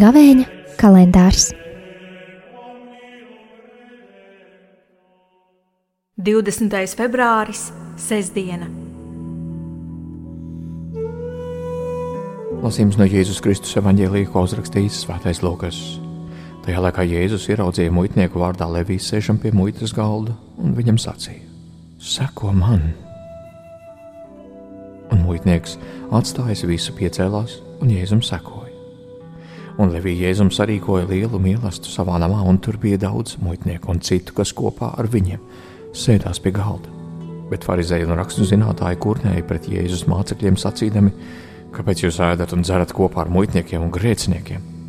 Gavēņa kalendārs 20. februāris, Sestdiena. Lasījums no Jēzus Kristus evanģēlīja, ko uzrakstījis Svētais Lūkas. Tajā laikā Jēzus ieraudzīja muitnieku vārdā Levijas sēžam pie muitas galda un viņam sacīja: Seko man! Un muitnieks atstājis visu piecēlās un Jēzum sekoja. Un Levija Jēzum sarīkoja lielu mīlestību savā namā, un tur bija daudz muitnieku un citu, kas kopā ar viņiem sēdās pie galda. Bet farizēji un rakstu zinātāji kurnēja pret Jēzus mācekļiem sacīdami: Kāpēc jūs ēdat un dzerat kopā ar muitniekiem un grēciniekiem?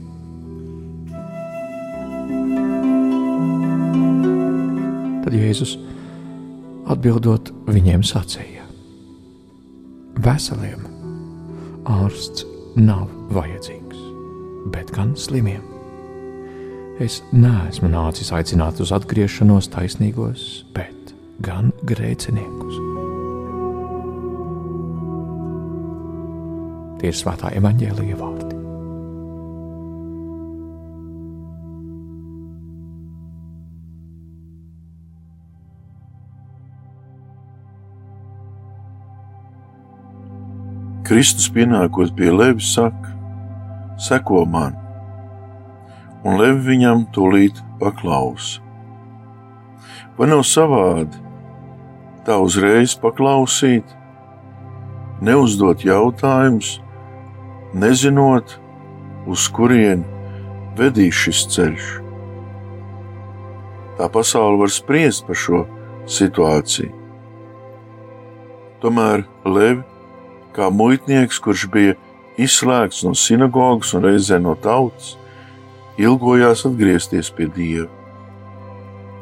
Tad Jēzus atbildot viņiem sacīja: Veseliem ārsts nav vajadzīgs, bet gan slimiem. Es neesmu nācis aicināt uz atgriešanos taisnīgos, bet gan grēciniekus. Tie ir svētā evaņģēlīja vārdi. Kristus pienākot pie Levis, saka: Seko man, un Levi viņam tūlīt paklausa. Vai nav savādi tā uzreiz paklausīt, neuzdot jautājumus, nezinot, uz kurien vedīs šis ceļš? Tā pasaule var spriest par šo situāciju. Tomēr Levi kā muitnieks, kurš bija izslēgts no sinagogas un reizē no tautas, ilgojās atgriezties pie Dieva.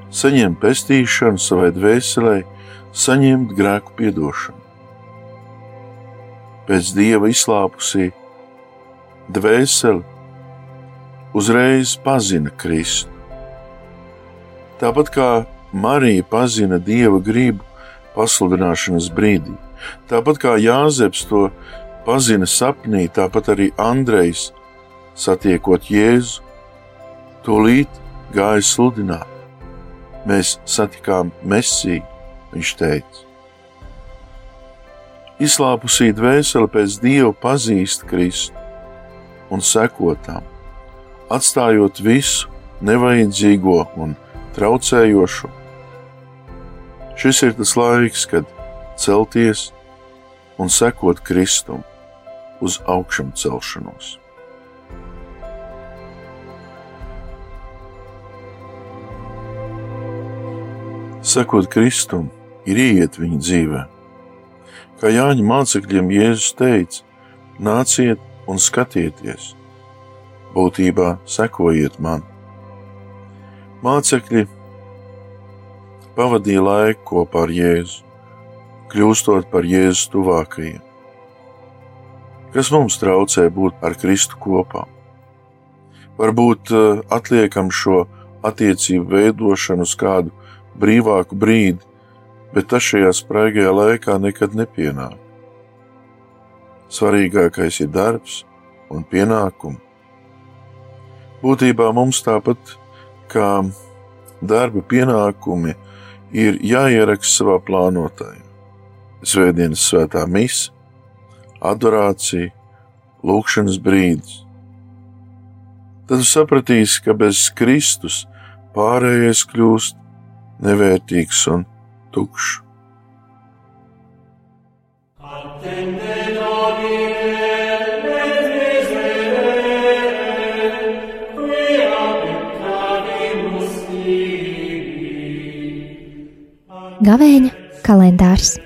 Saņemt pestīšanu savai dvēselē, saņemt grēku piedošanu. Pēc Dieva izslāpusī dvēseli uzreiz pazina Kristu. Tāpat kā Marija pazina Dieva gribu pasludināšanas brīdī. Tāpat kā Jāzeps to pazina sapnī, tāpat arī Andrejs, satiekot Jēzu, tūlīt gāja sludināt. Mēs satikām Mēsiju, viņš teica. Izslāpusī dvēsele pēc dieva pazīst Kristu un sekotām, atstājot visu nevajadzīgo un traucējošo. Šis ir tas laiks, kad celties un sekot Kristum uz augšām celšanos. Sekot Kristum, ir ieiet viņa dzīvē. Kā Jāņa mācekļiem Jēzus teica: Nāciet un skatieties, būtībā sekojiet man. Mācekļi pavadīja laiku kopā ar Jēzu kļūstot par Jēzus tuvākajiem. Kas mums traucē būt ar Kristu kopā? Varbūt eh, atliekam šo attiecību veidošanu uz kādu brīvāku brīdi, bet tas šajā spraigajā laikā nekad nepienāk. Svarīgākais ir darbs un pienākumi. Būtībā mums tāpat kā darba pienākumi ir jāieraksta savā plānotājā svētdienas svētā mise, adorācija, lūkšanas brīdis. Tad sapratīsi, ka bez Kristus pārējais kļūst nevērtīgs un tukšs. Gavēņa kalendārs